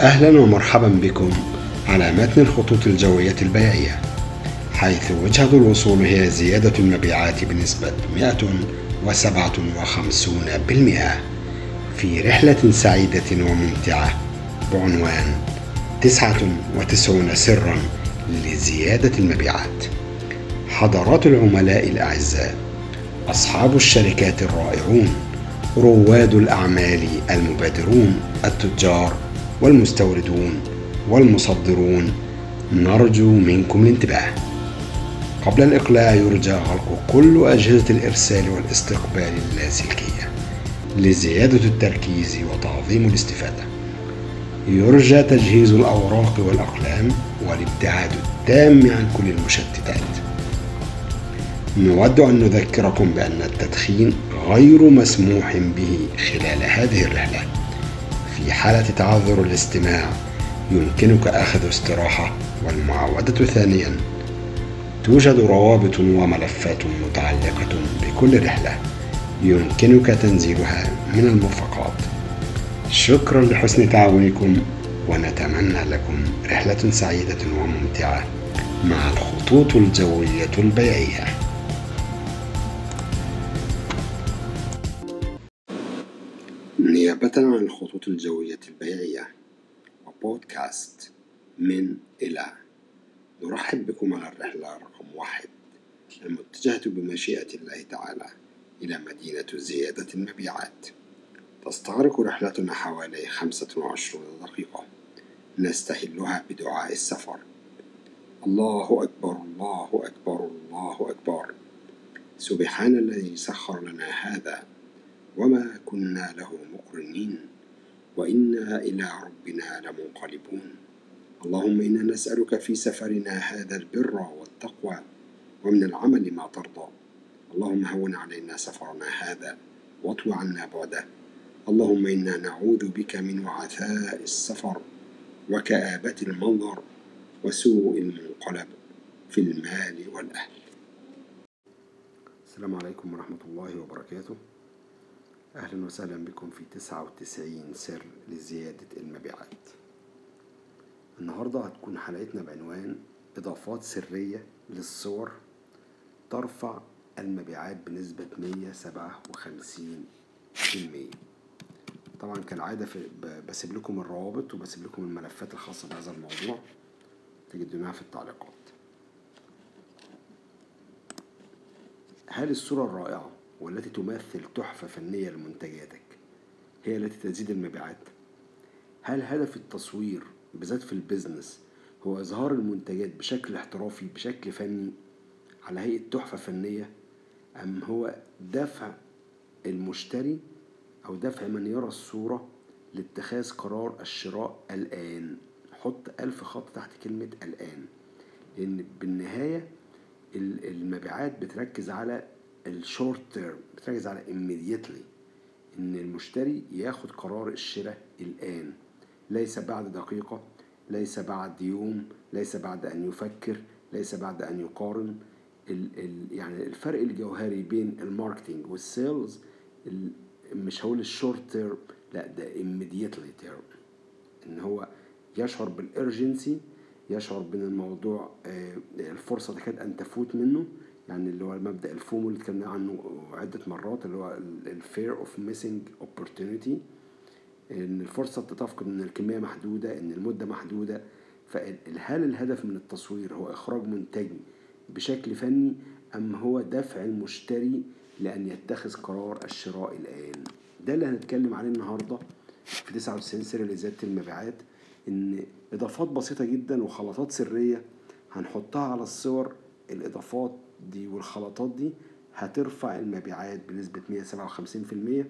أهلا ومرحبا بكم على متن الخطوط الجوية البيعية حيث وجهة الوصول هي زيادة المبيعات بنسبة 157% في رحلة سعيدة وممتعة بعنوان 99 سرا لزيادة المبيعات. حضرات العملاء الأعزاء أصحاب الشركات الرائعون رواد الأعمال المبادرون التجار والمستوردون والمصدرون. نرجو منكم الانتباه. قبل الإقلاع يرجى غلق كل أجهزة الإرسال والاستقبال اللاسلكية لزيادة التركيز وتعظيم الاستفادة. يرجى تجهيز الأوراق والأقلام والابتعاد التام عن كل المشتتات. نود أن نذكركم بأن التدخين غير مسموح به خلال هذه الرحلة. في حالة تعذر الاستماع. يمكنك أخذ استراحة. والمعاودة ثانيا توجد روابط وملفات متعلقة بكل رحلة يمكنك تنزيلها من المرفقات شكرا لحسن تعاونكم ونتمنى لكم رحلة سعيدة وممتعة مع الخطوط الجوية البيعية. عن الخطوط الجوية البيعية وبودكاست من إلى. نرحب بكم على الرحلة رقم واحد المتجهة بمشيئة الله تعالى إلى مدينة زيادة المبيعات. تستغرق رحلتنا حوالي خمسة وعشرون دقيقة. نستهلها بدعاء السفر. الله أكبر الله أكبر الله أكبر. سبحان الذي سخر لنا هذا وما كنا له مقرنين. وإنا إلى ربنا لمنقلبون. اللهم إنا نسألك في سفرنا هذا البر والتقوى ومن العمل ما ترضى. اللهم هون علينا سفرنا هذا واطو عنا بعده. اللهم إنا نعوذ بك من وعثاء السفر وكآبة المنظر وسوء المنقلب في المال والأهل. السلام عليكم ورحمة الله وبركاته. أهلا وسهلا بكم في 99 سر لزيادة المبيعات. النهاردة هتكون حلقتنا بعنوان إضافات سرية للصور ترفع المبيعات بنسبة 157% طبعا كالعادة بسيب لكم الروابط وبسيب لكم الملفات الخاصة بهذا الموضوع. تجدونها في التعليقات. هل الصورة الرائعة؟ والتي تمثل تحفة فنية لمنتجاتك هي التي تزيد المبيعات؟ هل هدف التصوير بالذات في البيزنس هو إظهار المنتجات بشكل احترافي بشكل فني على هيئة تحفة فنية أم هو دفع المشتري أو دفع من يرى الصورة لاتخاذ قرار الشراء الآن حط ألف خط تحت كلمة الآن لأن بالنهاية المبيعات بتركز على الشورت تيرم بتركز على immediately إن المشتري ياخد قرار الشراء الآن. ليس بعد دقيقة ليس بعد يوم ليس بعد أن يفكر ليس بعد أن يقارن. ال ال يعني الفرق الجوهري بين ال marketing وال sales مش هقول ال short term لا ده immediate term إن هو يشعر بال urgency يشعر بإن الموضوع الفرصة تكاد أن تفوت منه. يعني اللي هو مبدأ ال FOMO اللي اتكلمنا عنه عدة مرات اللي هو ال fear of missing opportunity إن الفرصة تتفقد إن الكمية محدودة إن المدة محدودة. فهل الهدف من التصوير هو إخراج منتج بشكل فني أم هو دفع المشتري لأن يتخذ قرار الشراء الآن؟ ده اللي هنتكلم عليه النهارده في 99 سر لزياده المبيعات إن إضافات بسيطة جدا وخلطات سرية هنحطها على الصور الإضافات دي والخلطات دي هترفع المبيعات بنسبة 157%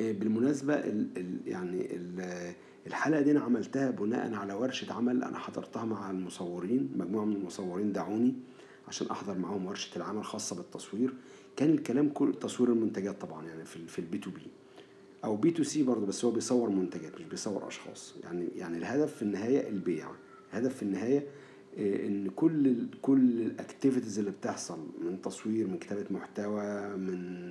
بالمناسبة ال ال يعني ال الحلقة دي أنا عملتها بناء على ورشة عمل أنا حضرتها مع المصورين مجموعة من المصورين دعوني عشان أحضر معاهم ورشة العمل خاصة بالتصوير. كان الكلام كل تصوير المنتجات طبعا يعني في في ال B to B أو B to C برضه بس هو بيصور منتجات مش بيصور أشخاص. يعني يعني الهدف في النهاية البيع الهدف في النهاية إن كل كل ال activities اللي بتحصل من تصوير من كتابة محتوى من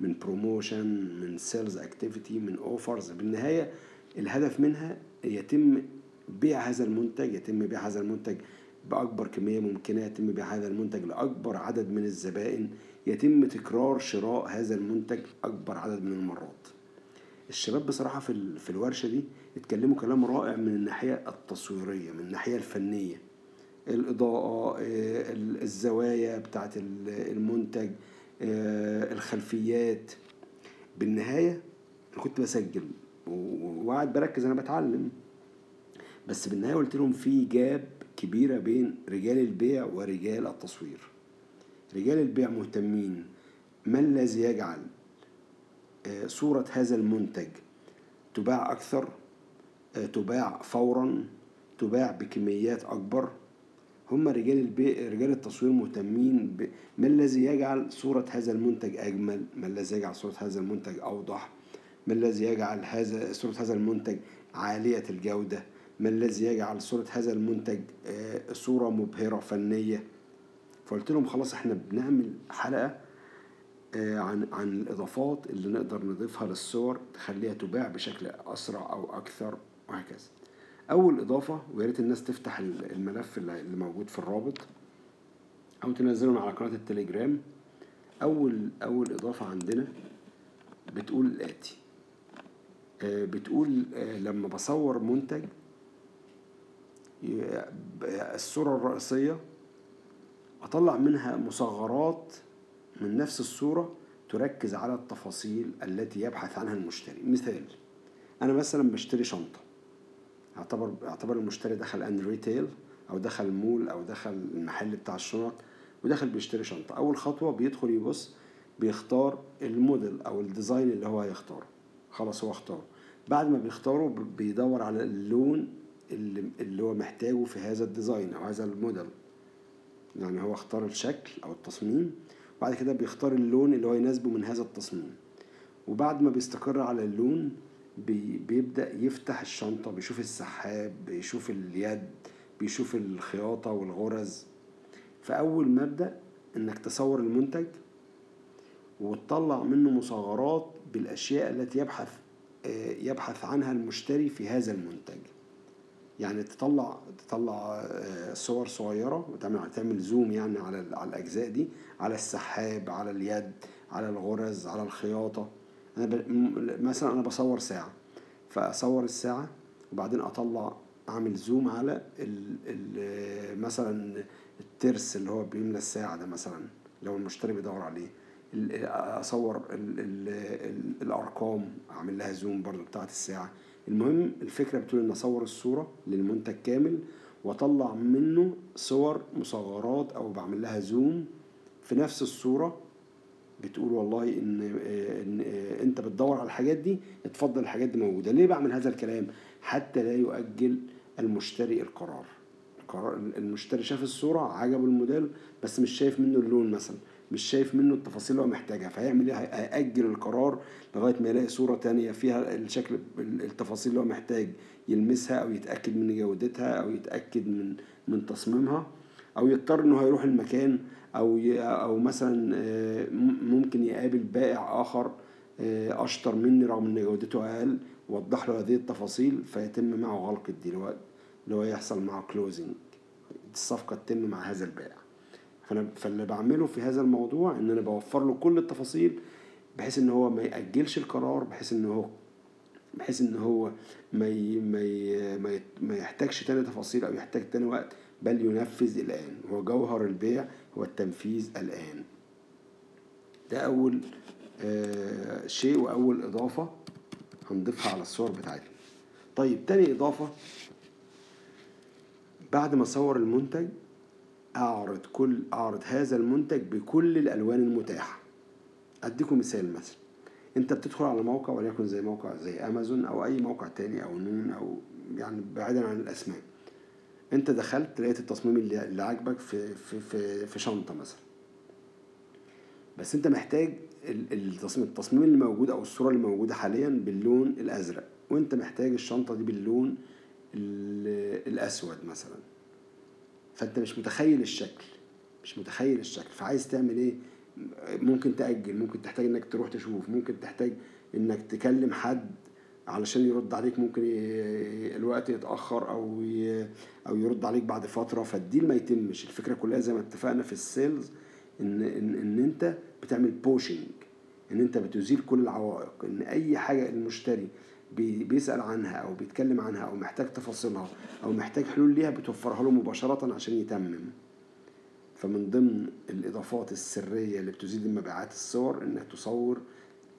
من promotion من sales activity من offers بالنهاية الهدف منها يتم بيع هذا المنتج يتم بيع هذا المنتج بأكبر كمية ممكنة يتم بيع هذا المنتج لأكبر عدد من الزبائن يتم تكرار شراء هذا المنتج أكبر عدد من المرات. الشباب بصراحة في, في الورشة دي اتكلموا كلام رائع من الناحية التصويرية من الناحية الفنية. الإضاءة آه، الزوايا بتاعت المنتج آه، الخلفيات. بالنهاية أنا كنت بسجل وقاعد بركز أنا بتعلم. بس بالنهاية قلت لهم في جاب كبيرة بين رجال البيع ورجال التصوير. رجال البيع مهتمين. ما الذي يجعل آه، صورة هذا المنتج تباع أكثر تباع فورا تباع بكميات أكبر؟ هم رجال البيع رجال التصوير مهتمين ب... ما الذي يجعل صورة هذا المنتج أجمل؟ ما الذي يجعل صورة هذا المنتج أوضح؟ ما الذي يجعل هذا صورة هذا المنتج عالية الجودة؟ ما الذي يجعل صورة هذا المنتج آه، صورة مبهرة فنية؟ فقلت لهم خلاص إحنا بنعمل حلقة آه، عن عن الإضافات اللي نقدر نضيفها للصور تخليها تباع بشكل أسرع أو أكثر وهكذا. أول إضافة ويا ريت الناس تفتح الملف اللي موجود في الرابط أو تنزله على قناة التليجرام. اول أول إضافة عندنا بتقول الاتي آه، بتقول آه، لما بصور منتج الصورة الرئيسية أطلع منها مصغرات من نفس الصورة تركز على التفاصيل التي يبحث عنها المشتري. مثال أنا مثلا بشتري شنطة. يعتبر يعتبر المشتري دخل retail أو دخل مول أو دخل المحل بتاع الشنط ودخل بيشتري شنطة. أول خطوة بيدخل يبص بيختار الموديل أو ال design اللي هو هيختاره. خلاص هو اختاره. بعد ما بيختاره بيدور على اللون اللي, اللي هو محتاجه في هذا ال design أو هذا الموديل. يعني هو اختار الشكل أو التصميم وبعد كده بيختار اللون اللي هو يناسبه من هذا التصميم. وبعد ما بيستقر على اللون بي بيبدأ يفتح الشنطة بيشوف السحاب بيشوف اليد بيشوف الخياطة والغرز. فأول مبدأ إنك تصور المنتج وتطلع منه مصغرات بالأشياء التي يبحث آه، يبحث عنها المشتري في هذا المنتج. يعني تطلع تطلع آه، صور صغيرة وتعمل تعمل زوم يعني على على الأجزاء دي على السحاب على اليد على الغرز على الخياطة. أنا ب... مثلا أنا بصور ساعة فأصور الساعة وبعدين أطلع أعمل زوم على ال... ال... مثلا الترس اللي هو بيملى الساعة ده مثلا لو المشتري بيدور عليه. أصور ال ال ال الأرقام أعمل لها زوم برضو بتاعت الساعة. المهم الفكرة بتقول إن أصور الصورة للمنتج كامل وأطلع منه صور مصغرات أو بعمل لها زوم في نفس الصورة بتقول والله إن إن أنت بتدور على الحاجات دي اتفضل الحاجات دي موجودة. ليه بعمل هذا الكلام؟ حتى لا يؤجل المشتري القرار. القرار المشتري شاف الصورة عجبه الموديل بس مش شايف منه اللون مثلا مش شايف منه التفاصيل اللي هو محتاجها. فهيعمل إيه؟ هيأجل القرار لغاية ما يلاقي صورة تانية فيها الشكل التفاصيل اللي هو محتاج يلمسها أو يتأكد من جودتها أو يتأكد من من تصميمها أو يضطر إنه هيروح المكان أو أو مثلا آه، ممكن يقابل بائع آخر آه، أشطر مني رغم إن جودته أقل وضح له هذه التفاصيل فيتم معه غلق الديل اللي هو يحصل معه كلوزنج الصفقة تتم مع هذا البائع فأنا فاللي بعمله في هذا الموضوع إن أنا بوفر له كل التفاصيل بحيث إن هو ما يأجلش القرار بحيث إن هو بحيث إن هو ما. ما. ما يحتاجش تاني تفاصيل أو يحتاج تاني وقت بل ينفذ الآن. هو جوهر البيع هو التنفيذ الآن. ده أول آه شيء وأول إضافة هنضيفها على الصور بتاعتنا. طيب تاني إضافة بعد ما أصور المنتج أعرض كل أعرض هذا المنتج بكل الألوان المتاحة. أديكم مثال مثلا. أنت بتدخل على موقع وليكن زي موقع زي أمازون أو أي موقع تاني أو نون أو يعني بعيدا عن الأسماء. انت دخلت لقيت التصميم اللي, عاجبك في في في في شنطة مثلا. بس انت محتاج التصميم التصميم اللي موجود أو الصورة اللي موجودة حاليا باللون الأزرق وانت محتاج الشنطة دي باللون الأسود مثلا. فانت مش متخيل الشكل مش متخيل الشكل. فعايز تعمل إيه؟ ممكن تأجل ممكن تحتاج انك تروح تشوف ممكن تحتاج انك تكلم حد علشان يرد عليك ممكن الوقت يتأخر أو ي- أو يرد عليك بعد فترة فال deal ما يتمش. الفكرة كلها زي ما اتفقنا في ال sales إن إن إن أنت بتعمل pushing إن أنت بتزيل كل العوائق إن أي حاجة المشتري بي- بيسأل عنها أو بيتكلم عنها أو محتاج تفاصيلها أو محتاج حلول ليها بتوفرها له مباشرة عشان يتمم. فمن ضمن الإضافات السرية اللي بتزيد المبيعات الصور إنك تصور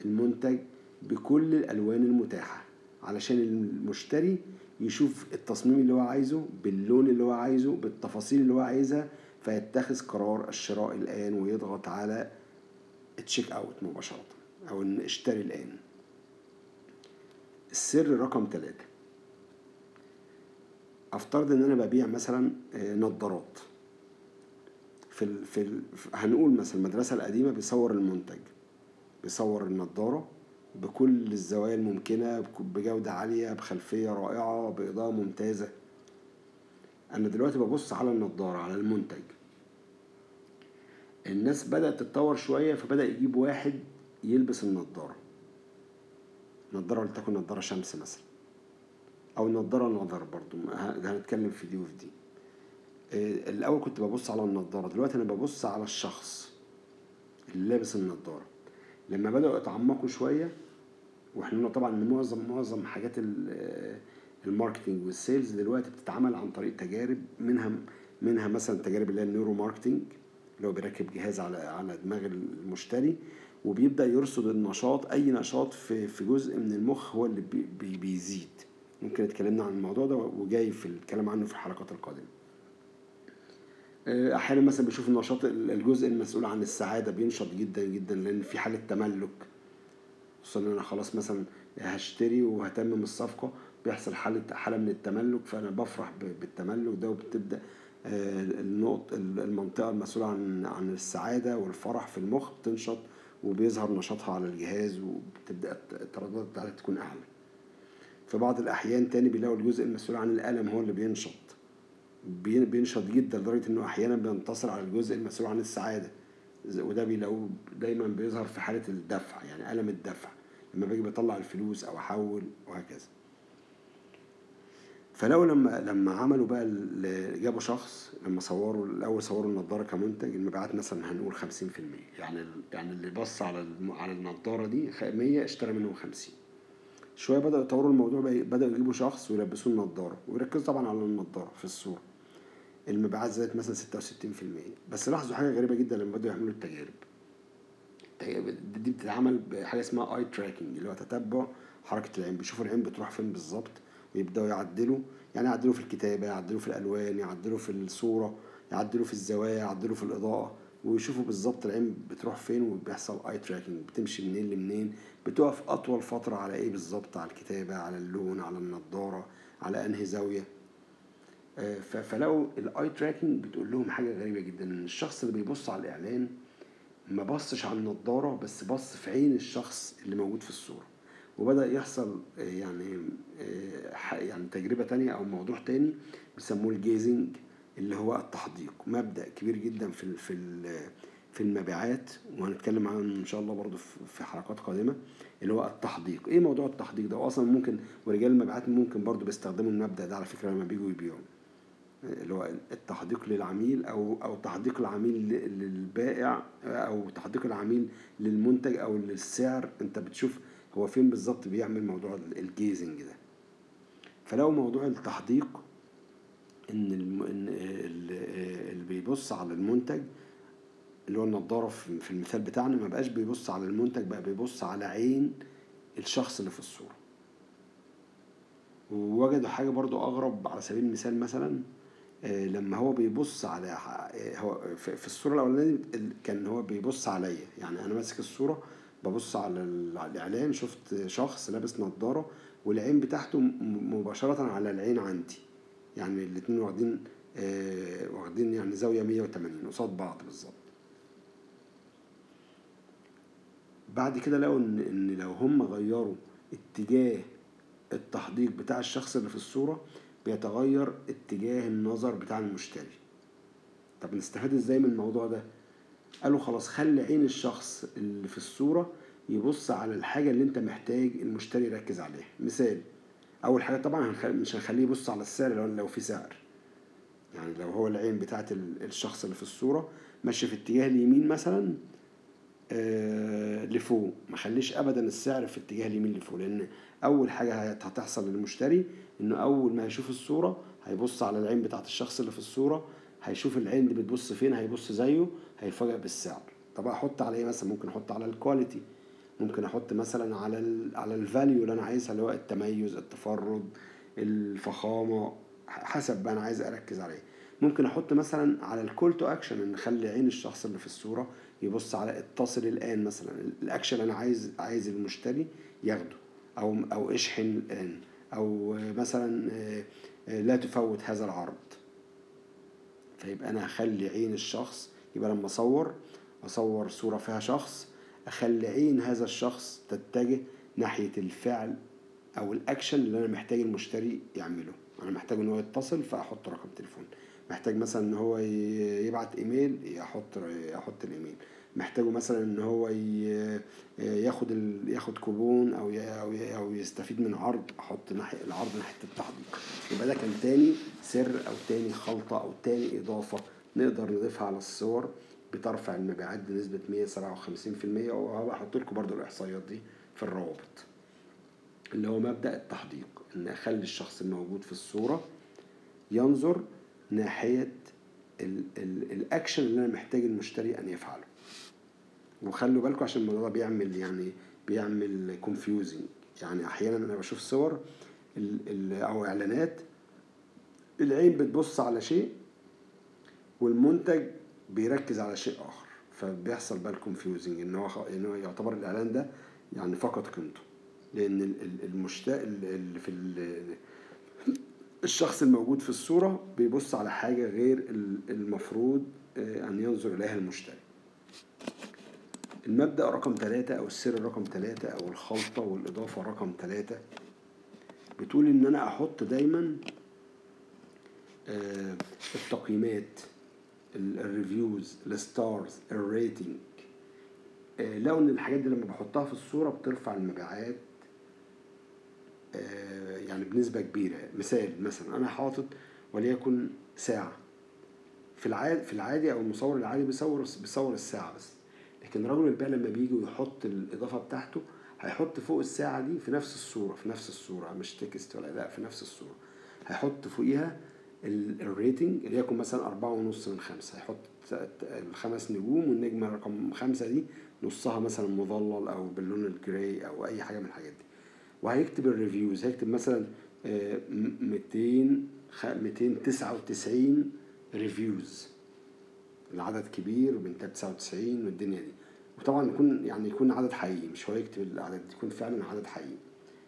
المنتج بكل الألوان المتاحة علشان المشتري يشوف التصميم اللي هو عايزه باللون اللي هو عايزه بالتفاصيل اللي هو عايزها فيتخذ قرار الشراء الآن ويضغط على تشيك أوت مباشرة أو إن اشتري الآن. السر رقم ثلاثة أفترض إن أنا ببيع مثلا آه، نظارات. في في هنقول مثلا المدرسة القديمة بيصور المنتج بيصور النضارة بكل الزوايا الممكنة بجودة عالية بخلفية رائعة بإضاءة ممتازة. أنا دلوقتي ببص على النضارة على المنتج. الناس بدأت تتطور شوية فبدأ يجيب واحد يلبس النضارة. نضارة ولتكن نضارة شمس مثلا. أو نضارة نظر برضو هنتكلم في دي وفي دي. آه، الأول كنت ببص على النضارة دلوقتي أنا ببص على الشخص اللي لابس النضارة. لما بدأوا يتعمقوا شوية وإحنا قلنا طبعا إن معظم معظم حاجات ال- marketing وال sales دلوقتي بتتعمل عن طريق تجارب منها منها مثلا تجارب اللي هي ال neuromarketing اللي هو بيركب جهاز على على دماغ المشتري وبيبدأ يرصد النشاط أي نشاط في في جزء من المخ هو اللي بي بي بيزيد. ممكن اتكلمنا عن الموضوع ده وجاي في الكلام عنه في الحلقات القادمة. آه، أحيانا مثلا بشوف النشاط الجزء المسؤول عن السعادة بينشط جدا جدا لأن في حالة تملك. خصوصا إن أنا خلاص مثلا هشتري وهتمم الصفقة بيحصل حاله حالة من التملك فأنا بفرح بالتملك ده وبتبدأ آه، النقط المنطقة المسؤولة عن عن السعادة والفرح في المخ بتنشط وبيظهر نشاطها على الجهاز وبتبدأ الترددات بتاعتها تكون أعلى. في بعض الأحيان تاني بيلاقوا الجزء المسؤول عن الألم هو اللي بينشط. بي- بينشط جدا لدرجة إنه أحيانا بينتصر على الجزء المسؤول عن السعادة. وده بيلاقوه دايما بيظهر في حالة الدفع يعني ألم الدفع لما باجي بطلع الفلوس أو أحول وهكذا. فلو لما لما عملوا بقى جابوا شخص لما صوروا الأول صوروا النضارة كمنتج المبيعات مثلا هنقول 50% يعني يعني اللي بص على على النضارة دي خ- 100 اشترى منهم 50 شوية بدأوا يطوروا الموضوع بدأوا يجيبوا شخص ويلبسوه النضارة ويركزوا طبعا على النضارة في الصورة. المبيعات زادت مثلا 66% بس لاحظوا حاجة غريبة جدا لما بدأوا يعملوا التجارب. التجارب دي بتتعمل بحاجة اسمها eye tracking اللي هو تتبع حركة العين. بيشوفوا العين بتروح فين بالظبط ويبدأوا يعدلوا. يعني يعدلوا في الكتابة يعدلوا في الألوان يعدلوا في الصورة يعدلوا في الزوايا يعدلوا في الإضاءة. ويشوفوا بالظبط العين بتروح فين وبيحصل eye tracking بتمشي منين لمنين؟ بتقف أطول فترة على إيه بالظبط؟ على الكتابة على اللون على النضارة على أنهي زاوية؟ فلقوا ال eye tracking بتقول لهم حاجة غريبة جدا إن الشخص اللي بيبص على الإعلان ما بصش على النضارة بس بص في عين الشخص اللي موجود في الصورة. وبدأ يحصل آه، يعني آه، يعني تجربة تانية أو موضوع تاني بيسموه الجيزنج اللي هو التحديق. مبدأ كبير جدا في في في المبيعات وهنتكلم عنه إن شاء الله برضو في حلقات قادمة اللي هو التحديق. إيه موضوع التحديق ده؟ واصلا ممكن ورجال المبيعات ممكن برضو بيستخدموا المبدأ ده على فكرة لما بيجوا يبيعوا. اللي هو التحديق للعميل أو أو تحديق العميل للبائع أو تحديق العميل للمنتج أو للسعر. أنت بتشوف هو فين بالظبط بيعمل موضوع ال- الجيزنج ده. فلو موضوع التحديق إن اللي بيبص على المنتج اللي هو النضاره في المثال بتاعنا ما بقاش بيبص على المنتج بقى بيبص على عين الشخص اللي في الصورة. ووجدوا حاجة برضو أغرب على سبيل المثال مثلا لما هو بيبص على آه، هو في الصورة الأولانية ال- كان هو بيبص عليا. يعني أنا ماسك الصورة ببص على ال- على الإعلان شفت شخص لابس نظارة والعين بتاعته مباشرة على العين عندي. يعني الاتنين واخدين آه، واخدين يعني زاوية 180 قصاد بعض بالظبط. بعد كده لقوا إن إن لو هم غيروا اتجاه التحديق بتاع الشخص اللي في الصورة بيتغير اتجاه النظر بتاع المشتري. طب نستفاد إزاي من الموضوع ده؟ قالوا خلاص خلي عين الشخص اللي في الصورة يبص على الحاجة اللي انت محتاج المشتري يركز عليها. مثال أول حاجة طبعا مش هنخليه يبص على السعر لو لو في سعر. يعني لو هو العين بتاعت ال- الشخص اللي في الصورة ماشي في اتجاه اليمين مثلا لفوق. ما خليش ابدا السعر في اتجاه اليمين لفوق لأن أول حاجة هت- هتحصل للمشتري إنه أول ما هيشوف الصورة هيبص على العين بتاعت الشخص اللي في الصورة هيشوف العين دي بتبص فين هيبص زيه هيفاجئ بالسعر. طب أحط على إيه مثلا؟ ممكن أحط على ال quality ممكن أحط مثلا على ال على ال value اللي أنا عايزها اللي هو التميز التفرد الفخامة حسب بقى أنا عايز أركز عليه ممكن أحط مثلا على ال call to action إن أخلي عين الشخص اللي في الصورة يبص على اتصل الآن مثلا. الاكشن اللي أنا عايز عايز المشتري ياخده. أو أو اشحن الآن. أو مثلا آه، لا تفوت هذا العرض. فيبقى أنا هخلي عين الشخص يبقى لما أصور أصور صورة فيها شخص أخلي عين هذا الشخص تتجه ناحية الفعل أو الاكشن اللي أنا محتاج المشتري يعمله. أنا محتاج إن هو يتصل فأحط رقم تليفون. محتاج مثلا إن هو يبعت إيميل أحط أحط الإيميل. محتاجه مثلا إن هو ياخد ال... ياخد كوبون أو ي... أو. أو يستفيد من عرض أحط ناحية العرض ناحية التحضير. يبقى ده كان تاني سر أو تاني خلطة أو تاني إضافة نقدر نضيفها على الصور بترفع المبيعات بنسبة 157% وهبقى أحط لكم برضو الإحصائيات دي في الروابط. اللي هو مبدأ التحديق إن أخلي الشخص الموجود في الصورة ينظر ناحية ال... ال... الاكشن اللي أنا محتاج المشتري أن يفعله. وخلوا بالكم عشان الموضوع ده بيعمل يعني بيعمل confusing يعني أحيانا أنا بشوف صور أو إعلانات العين بتبص على شيء والمنتج بيركز على شيء آخر. فبيحصل بقى ال confusing إن هو إن هو يعتبر الإعلان ده يعني فقد قيمته. ال- المشتاق اللي في الشخص الموجود في الصورة بيبص على حاجة غير ال- المفروض آه، أن ينظر إليها المشتري. المبدأ رقم ثلاثة أو السر رقم ثلاثة أو الخلطة والإضافة رقم ثلاثة بتقول إن أنا أحط دايما آه، التقييمات ال- ال reviews ال stars ال rating. آه، لو ان الحاجات دي لما بحطها في الصورة بترفع المبيعات يعني بنسبة كبيرة. مثال مثلا أنا حاطط وليكن ساعة. في العادي في العادي أو المصور العادي بيصور بيصور الساعة بس. لكن رجل البيع لما بيجي ويحط الإضافة بتاعته هيحط فوق الساعة دي في نفس الصورة في نفس الصورة مش text ولا لا في نفس الصورة. هيحط فوقيها ال- rating اللي يكون مثلا أربعة ونص من خمسة. هيحط الخمس نجوم والنجمة رقم خمسة دي نصها مثلا مظلل أو باللون ال gray أو أي حاجة من الحاجات دي. وهيكتب ال reviews هيكتب مثلا آه، م- 200 خ- 299 reviews العدد كبير من 99 والدنيا دي. وطبعا يكون يعني يكون عدد حقيقي مش هو يكتب العدد يكون فعلا عدد حقيقي.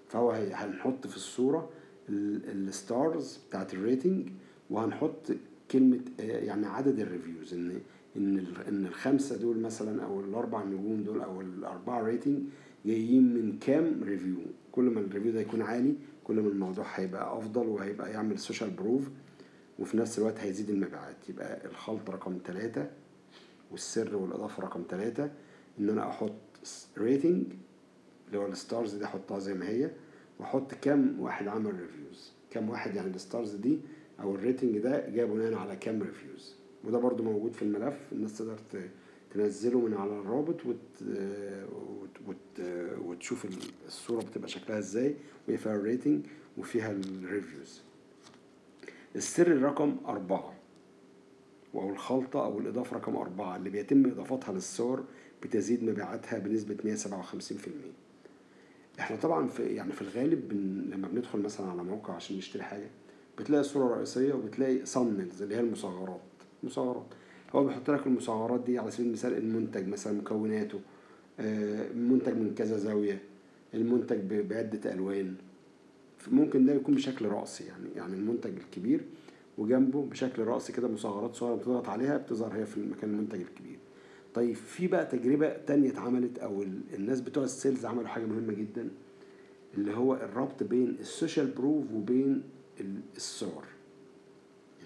فهو هنحط في الصورة ال stars بتاعت ال rating وهنحط كلمة آه، يعني عدد ال reviews ان إن إن الخمسة دول مثلا أو الأربع نجوم دول أو الأربعة rating جايين من كام review كل ما ال review ده يكون عالي كل ما الموضوع هيبقى أفضل وهيبقى يعمل social proof وفي نفس الوقت هيزيد المبيعات. يبقى الخلطة رقم ثلاثة والسر والإضافة رقم ثلاثة إن أنا أحط rating اللي هو ال stars دي أحطها زي ما هي وأحط كام واحد عمل reviews كام واحد يعني ال stars دي أو ال rating ده جاء بناء على كام reviews وده برضو موجود في الملف الناس تقدر تنزله من على الرابط وت... وت... وت... وتشوف الصورة بتبقى شكلها إزاي وهي فيها ال rating وفيها ال reviews السر رقم أربعة أو الخلطة أو الإضافة رقم أربعة اللي بيتم إضافتها للصور بتزيد مبيعاتها بنسبة 157% إحنا طبعا في يعني في الغالب بن لما بندخل مثلا على موقع عشان نشتري حاجة بتلاقي الصورة الرئيسية وبتلاقي صنلز اللي هي المصغرات. مصغرات. هو بيحط لك المصغرات دي على سبيل المثال المنتج مثلا مكوناته آه، منتج من كذا زاوية المنتج بعدة ألوان. ممكن ده يكون بشكل رأسي يعني يعني المنتج الكبير وجنبه بشكل رأسي كده مصغرات صغيرة بتضغط عليها بتظهر هي في المكان المنتج الكبير. طيب في بقى تجربة تانية اتعملت أو ال- الناس بتوع ال sales عملوا حاجة مهمة جدا اللي هو الربط بين ال social proof وبين ال- الصور.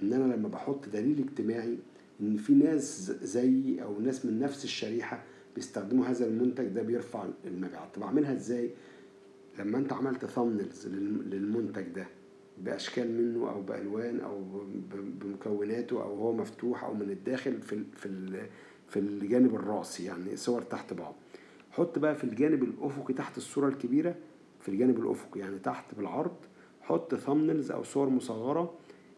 إن أنا لما بحط دليل اجتماعي إن في ناس زيي أو ناس من نفس الشريحة بيستخدموا هذا المنتج ده بيرفع المبيعات. طب أعملها إزاي؟ لما أنت عملت thumbnails للمنتج ده بأشكال منه أو بألوان أو بمكوناته أو هو مفتوح أو من الداخل في في في الجانب الرأسي يعني صور تحت بعض. حط بقى في الجانب الأفقي تحت الصورة الكبيرة في الجانب الأفقي يعني تحت بالعرض حط ثامنلز أو صور مصغرة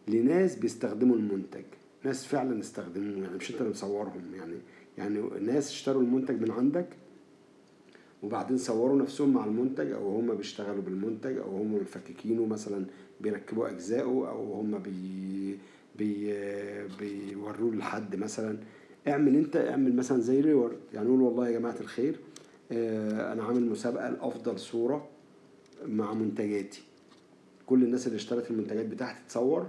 لناس بيستخدموا المنتج. ناس فعلا استخدموه يعني مش أنت اللي مصورهم يعني يعني ناس اشتروا المنتج من عندك وبعدين صوروا نفسهم مع المنتج أو هم بيشتغلوا بالمنتج أو هم مفككينه مثلا بيركبوا أجزائه أو هم بي بي بيوروه لحد مثلا. اعمل أنت اعمل مثلا زي reward يعني قول والله يا جماعة الخير آه، أنا عامل مسابقة لأفضل صورة مع منتجاتي. كل الناس اللي اشترت المنتجات بتاعتي تصور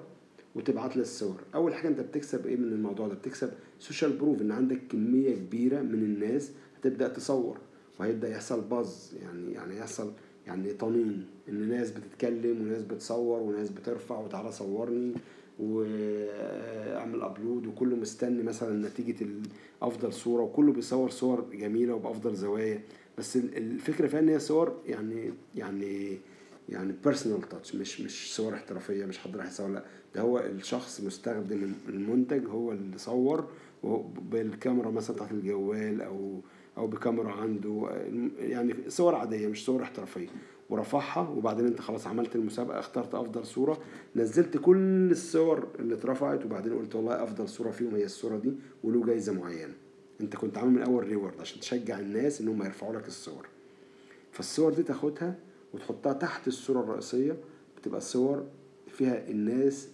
وتبعت لي الصور. أول حاجة أنت بتكسب إيه من الموضوع ده؟ بتكسب social proof إن عندك كمية كبيرة من الناس هتبدأ تصور. وهيبدأ يحصل buzz يعني يعني يحصل يعني طنين. إن ناس بتتكلم وناس بتصور وناس بترفع وتعالى صورني وأعمل upload وكله مستني مثلا نتيجة أفضل صورة. وكله بيصور صور جميلة وبأفضل زوايا. بس الفكرة فيها إن هي صور يعني يعني يعني personal touch مش مش صور احترافية مش حد راح يصور. لا ده هو الشخص مستخدم المنتج هو اللي صور بالكاميرا مثلا بتاعت الجوال أو أو بكاميرا عنده. يعني صور عادية مش صور احترافية. ورفعها وبعدين أنت خلاص عملت المسابقة اخترت أفضل صورة. نزلت كل الصور اللي اترفعت وبعدين قلت والله أفضل صورة فيهم هي الصورة دي وله جايزة معينة. أنت كنت عامل من أول ريورد عشان تشجع الناس انهم يرفعوا لك الصور. فالصور دي تاخدها وتحطها تحت الصورة الرئيسية بتبقى صور فيها الناس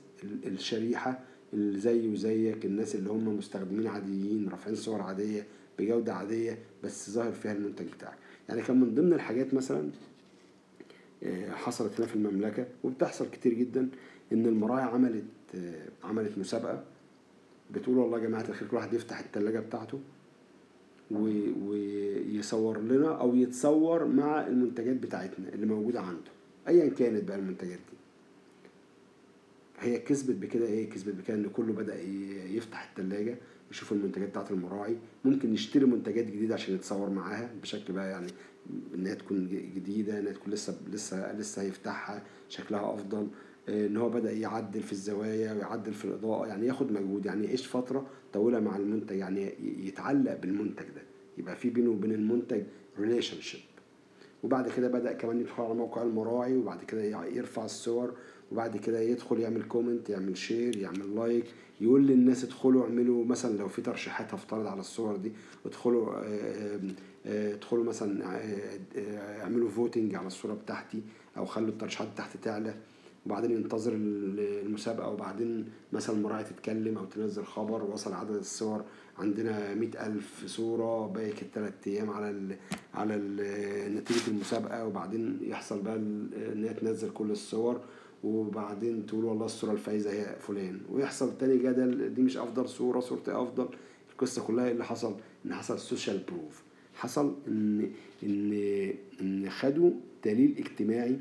الشريحة اللي زي وزيك الناس اللي هم مستخدمين عاديين رافعين صور عادية بجودة عادية بس ظاهر فيها المنتج بتاعك. يعني كان من ضمن الحاجات مثلا آه، حصلت هنا في المملكة وبتحصل كتير جدا إن المراعي عملت آه، عملت مسابقة بتقول والله يا جماعة الخير كل واحد يفتح الثلاجه بتاعته ويصور لنا أو يتصور مع المنتجات بتاعتنا اللي موجودة عنده. ايا كانت بقى المنتجات دي. هي كسبت بكده إيه؟ كسبت بكده إن كله بدأ يفتح الثلاجه يشوف المنتجات بتاعت المراعي. ممكن نشتري منتجات جديدة عشان نتصور معاها بشكل بقى يعني إنها تكون جديدة إنها تكون لسه لسه لسه هيفتحها شكلها أفضل. آه، إن هو بدأ يعدل في الزوايا ويعدل في الإضاءة يعني ياخد مجهود يعني يعيش فترة طويلة مع المنتج يعني يتعلق بالمنتج ده. يبقى في بينه وبين المنتج relationship وبعد كده بدأ كمان يدخل على موقع المراعي وبعد كده يرفع الصور. وبعد كده يدخل يعمل comment يعمل share يعمل like يقول للناس ادخلوا اعملوا مثلا لو في ترشيحات هفترض على الصور دي ادخلوا آه، آه، ادخلوا مثلا اعملوا voting على الصورة بتاعتي أو خلوا الترشيحات تحت تعلى. وبعدين ينتظر المسابقة وبعدين مثلا المراعي تتكلم أو تنزل خبر وصل عدد الصور. عندنا مئة ألف صورة باقي التلات أيام على ال على ال نتيجة المسابقة. وبعدين يحصل بقى إن هي تنزل كل الصور. وبعدين تقول والله الصورة الفايزة هي فلان. ويحصل تاني جدل دي مش أفضل صورة صورتي أفضل. القصة كلها اللي حصل؟ إن حصل social proof حصل إن إن إن خدوا دليل اجتماعي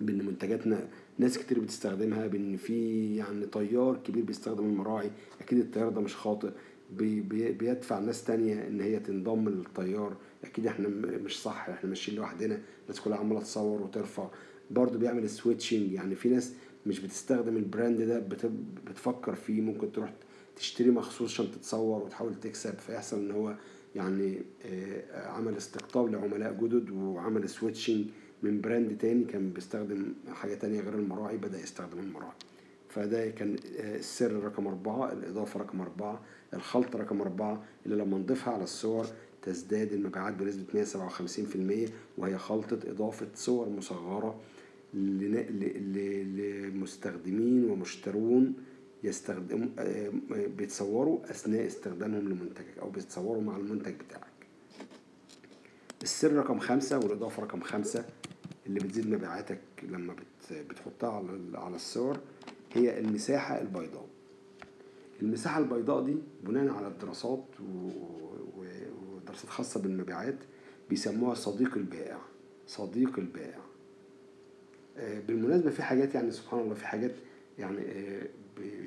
بإن منتجاتنا ناس كتير بتستخدمها بإن في يعني تيار كبير بيستخدم المراعي. أكيد التيار ده مش خاطئ. بي بيدفع ناس تانية إن هي تنضم للتيار. أكيد إحنا مش صح إحنا ماشيين لوحدنا. الناس كلها عمالة تصور وترفع. برضه بيعمل switching يعني في ناس مش بتستخدم ال brand ده بتفكر فيه. ممكن تروح تشتري مخصوص عشان تتصور وتحاول تكسب. فيحصل إن هو يعني آه، عمل استقطاب لعملاء جدد وعمل switching من brand تاني كان بيستخدم حاجة تانية غير المراعي بدأ يستخدم المراعي. فده كان آه، السر رقم أربعة الإضافة رقم أربعة الخلطة رقم أربعة اللي لما نضيفها على الصور تزداد المبيعات بنسبة 157% وهي خلطة إضافة صور مصغرة لمستخدمين ومشترون يستخدم بيتصوروا أثناء استخدامهم لمنتجك أو بيتصوروا مع المنتج بتاعك. السر رقم خمسة والإضافة رقم خمسة اللي بتزيد مبيعاتك لما بتحطها على على الصور هي المساحة البيضاء. المساحة البيضاء دي بناء على الدراسات ودراسات خاصة بالمبيعات بيسموها صديق البائع. صديق البائع. بالمناسبة في حاجات يعني سبحان الله في حاجات يعني آه،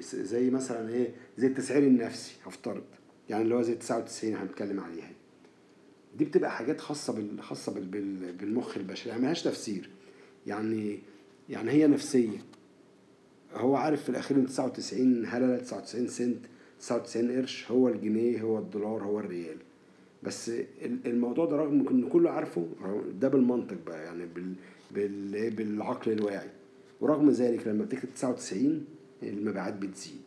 زي مثلا إيه زي التسعير النفسي هفترض يعني اللي هو زي 99 هنتكلم عليها. دي بتبقى حاجات خاصة بال... خاصة بال... بال... بالمخ البشري يعني ملهاش تفسير. يعني يعني هي نفسية. هو عارف في الأخير إن 99 هللة 99 سنت 99 قرش هو الجنيه هو الدولار هو الريال. بس الموضوع ده رغم إن كله عارفه ده بالمنطق بقى يعني بال... بال... بالعقل الواعي. ورغم ذلك لما بتكتب 99 المبيعات بتزيد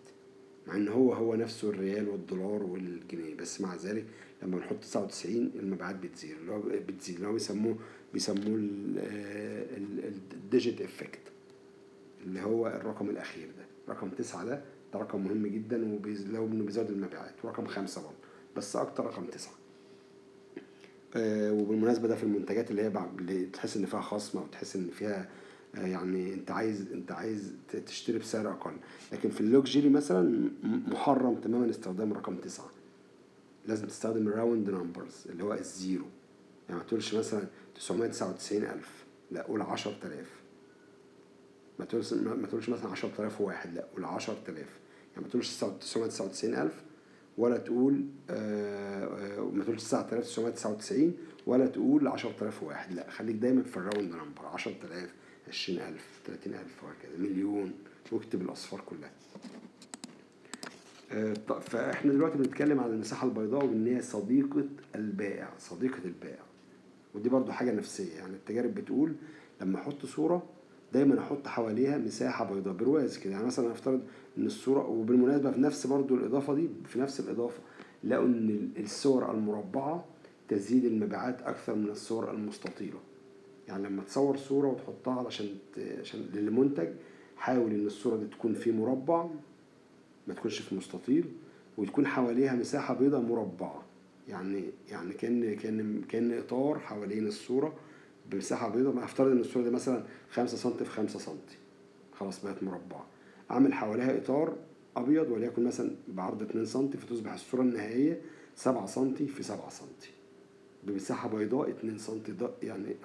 مع إن هو هو نفسه الريال والدولار والجنيه. بس مع ذلك لما بنحط 99 المبيعات بتزيد اللي هو بتزيد اللي هو بيسموه بيسموه ال digit effect اللي هو الرقم الأخير ده. رقم تسعة ده ده رقم مهم جدا ولو بيزود المبيعات. ورقم خمسة برضه بس أكتر رقم تسعة. آه وبالمناسبة ده في المنتجات اللي هي اللي تحس إن فيها خصم أو تحس إن فيها آه يعني أنت عايز أنت عايز تشتري بسعر أقل. لكن في ال luxury مثلا محرم تماما استخدام رقم تسعة. لازم تستخدم ال round numbers اللي هو ال zero. يعني ما تقولش مثلا 999 ألف. لا قول 10000 ما تقولش ما تقولش مثلا 10000 واحد. لا قول 10000 يعني ما تقولش 999 ألف. ولا تقول آه ما تقولش 9999 ولا تقول 10000 واحد. لا خليك دايما في ال round number 10000 20000 30000 وهكذا مليون. واكتب الأصفار كلها. فإحنا دلوقتي بنتكلم عن المساحة البيضاء وإن هي صديقة البائع صديقة البائع. ودي برضو حاجة نفسية يعني التجارب بتقول لما أحط صورة دايما أحط حواليها مساحة بيضاء. برواز كده. يعني مثلا افترض إن الصورة وبالمناسبة في نفس برضو الإضافة دي في نفس الإضافة لقوا إن الصور المربعة تزيد المبيعات أكثر من الصور المستطيلة. يعني لما تصور صورة وتحطها علشان عشان للمنتج حاول إن الصورة دي تكون في مربع ما تكونش في مستطيل وتكون حواليها مساحة بيضاء مربعة. يعني يعني كأن كأن كأن إطار حوالين الصورة بمساحة بيضاء ما أفترض إن الصورة دي مثلا خمسة سنتي في خمسة سنتي. خلاص بقت مربعة. أعمل حواليها إطار أبيض وليكن مثلا بعرض اتنين سنتي فتصبح الصورة النهائية سبعة سنتي في سبعة سنتي. بمساحة بيضاء اتنين سنتي يعني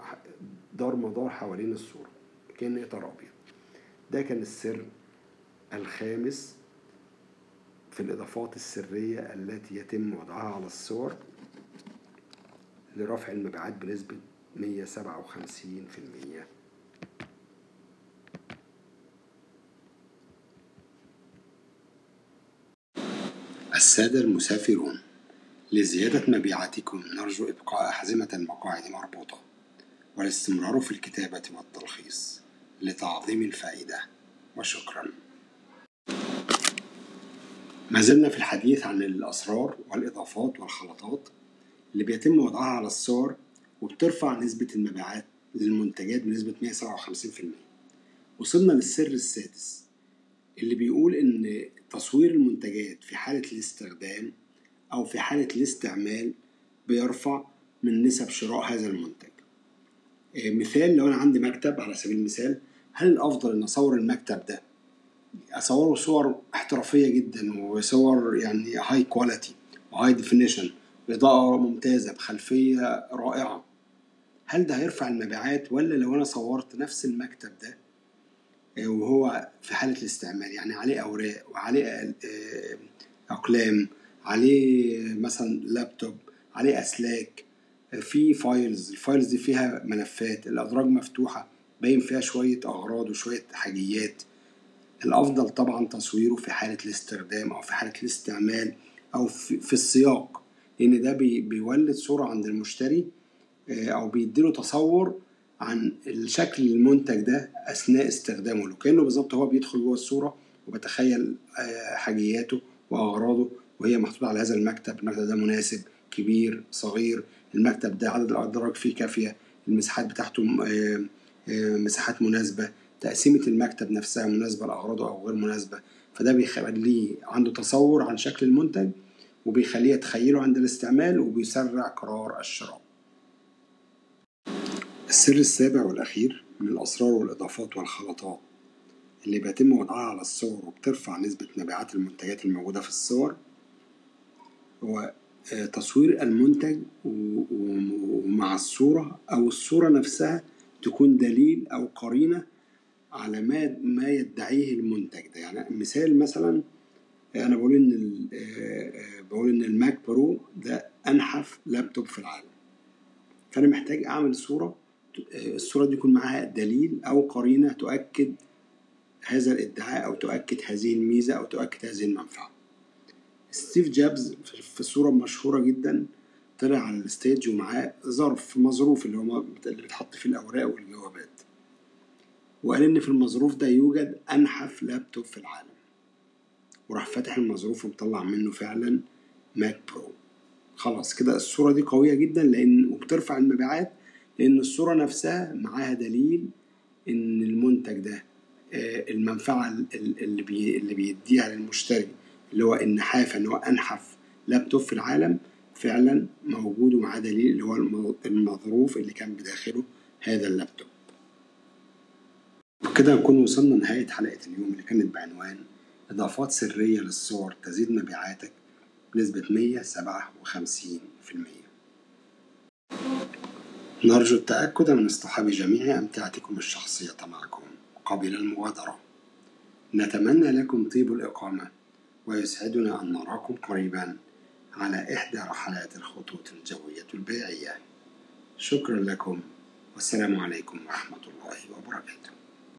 دار مدار حوالين الصورة كأن إطار أبيض. ده كان السر الخامس في الإضافات السرية التي يتم وضعها على الصور لرفع المبيعات بنسبة 157% السادة المسافرون لزيادة مبيعاتكم نرجو إبقاء أحزمة المقاعد مربوطة والاستمرار في الكتابة والتلخيص لتعظيم الفائدة وشكراً. ما زلنا في الحديث عن الأسرار والإضافات والخلطات اللي بيتم وضعها على الصور وبترفع نسبة المبيعات للمنتجات بنسبة 157% وصلنا للسر السادس اللي بيقول إن تصوير المنتجات في حالة الاستخدام أو في حالة الاستعمال بيرفع من نسب شراء هذا المنتج. مثال لو أنا عندي مكتب على سبيل المثال هل الأفضل إن أصور المكتب ده؟ أصوره صور احترافية جدا وصور يعني high quality و high definition باضاءه ممتازة بخلفية رائعة. هل ده هيرفع المبيعات ولا لو أنا صورت نفس المكتب ده وهو في حالة الاستعمال؟ يعني عليه أوراق وعليه أقلام عليه مثلا لابتوب عليه أسلاك في files ال files دي فيها ملفات الأدراج مفتوحة باين فيها شوية أغراض وشوية حاجيات. الأفضل طبعا تصويره في حالة الاستخدام أو في حالة الاستعمال أو في السياق. لأن ده بيولد صورة عند المشتري أو بيديله تصور عن الشكل المنتج ده أثناء استخدامه له. كأنه بالظبط هو بيدخل جوه الصورة وبتخيل حاجياته وأغراضه وهي محطوطة على هذا المكتب. المكتب ده مناسب كبير صغير. المكتب ده عدد الأدراج فيه كافية. المساحات بتاعته مساحات مناسبة. تقسيمة المكتب نفسها مناسبة لأغراضه أو غير مناسبة. فده بيخليه عنده تصور عن شكل المنتج وبيخليه يتخيله عند الاستعمال وبيسرع قرار الشراء. السر السابع والأخير من الأسرار والإضافات والخلطات اللي بيتم وضعها على الصور وبترفع نسبة مبيعات المنتجات الموجودة في الصور هو تصوير المنتج ومع الصورة أو الصورة نفسها تكون دليل أو قرينة على ما ما يدعيه المنتج ده. يعني مثال مثلا أنا بقول إن بقول إن الماك برو ده أنحف لابتوب في العالم. فأنا محتاج أعمل صورة الصورة دي يكون معاها دليل أو قرينة تؤكد هذا الإدعاء أو تؤكد هذه الميزة أو تؤكد هذه المنفعة. ستيف جابز في صورة مشهورة جدا طلع على ال stage ومعاه ظرف مظروف اللي هو اللي بيتحط فيه الأوراق والجوابات وقال إن في المظروف ده يوجد أنحف لابتوب في العالم. وراح فاتح المظروف ومطلع منه فعلا Mac Pro خلاص كده الصورة دي قوية جدا لأن وبترفع المبيعات لأن الصورة نفسها معاها دليل إن المنتج ده المنفعة اللي اللي بيديها للمشتري اللي هو النحافة إن هو أنحف لابتوب في العالم فعلا موجود ومعاه دليل اللي هو المظروف اللي كان بداخله هذا اللابتوب. وكده نكون وصلنا لنهاية حلقة اليوم اللي كانت بعنوان إضافات سرية للصور تزيد مبيعاتك. بنسبة 157% نرجو التأكد من اصطحاب جميع أمتعتكم الشخصية معكم قبل المغادرة. نتمنى لكم طيب الإقامة ويسعدنا أن نراكم قريبا على إحدى رحلات الخطوط الجوية البيعية. شكرا لكم والسلام عليكم ورحمة الله وبركاته.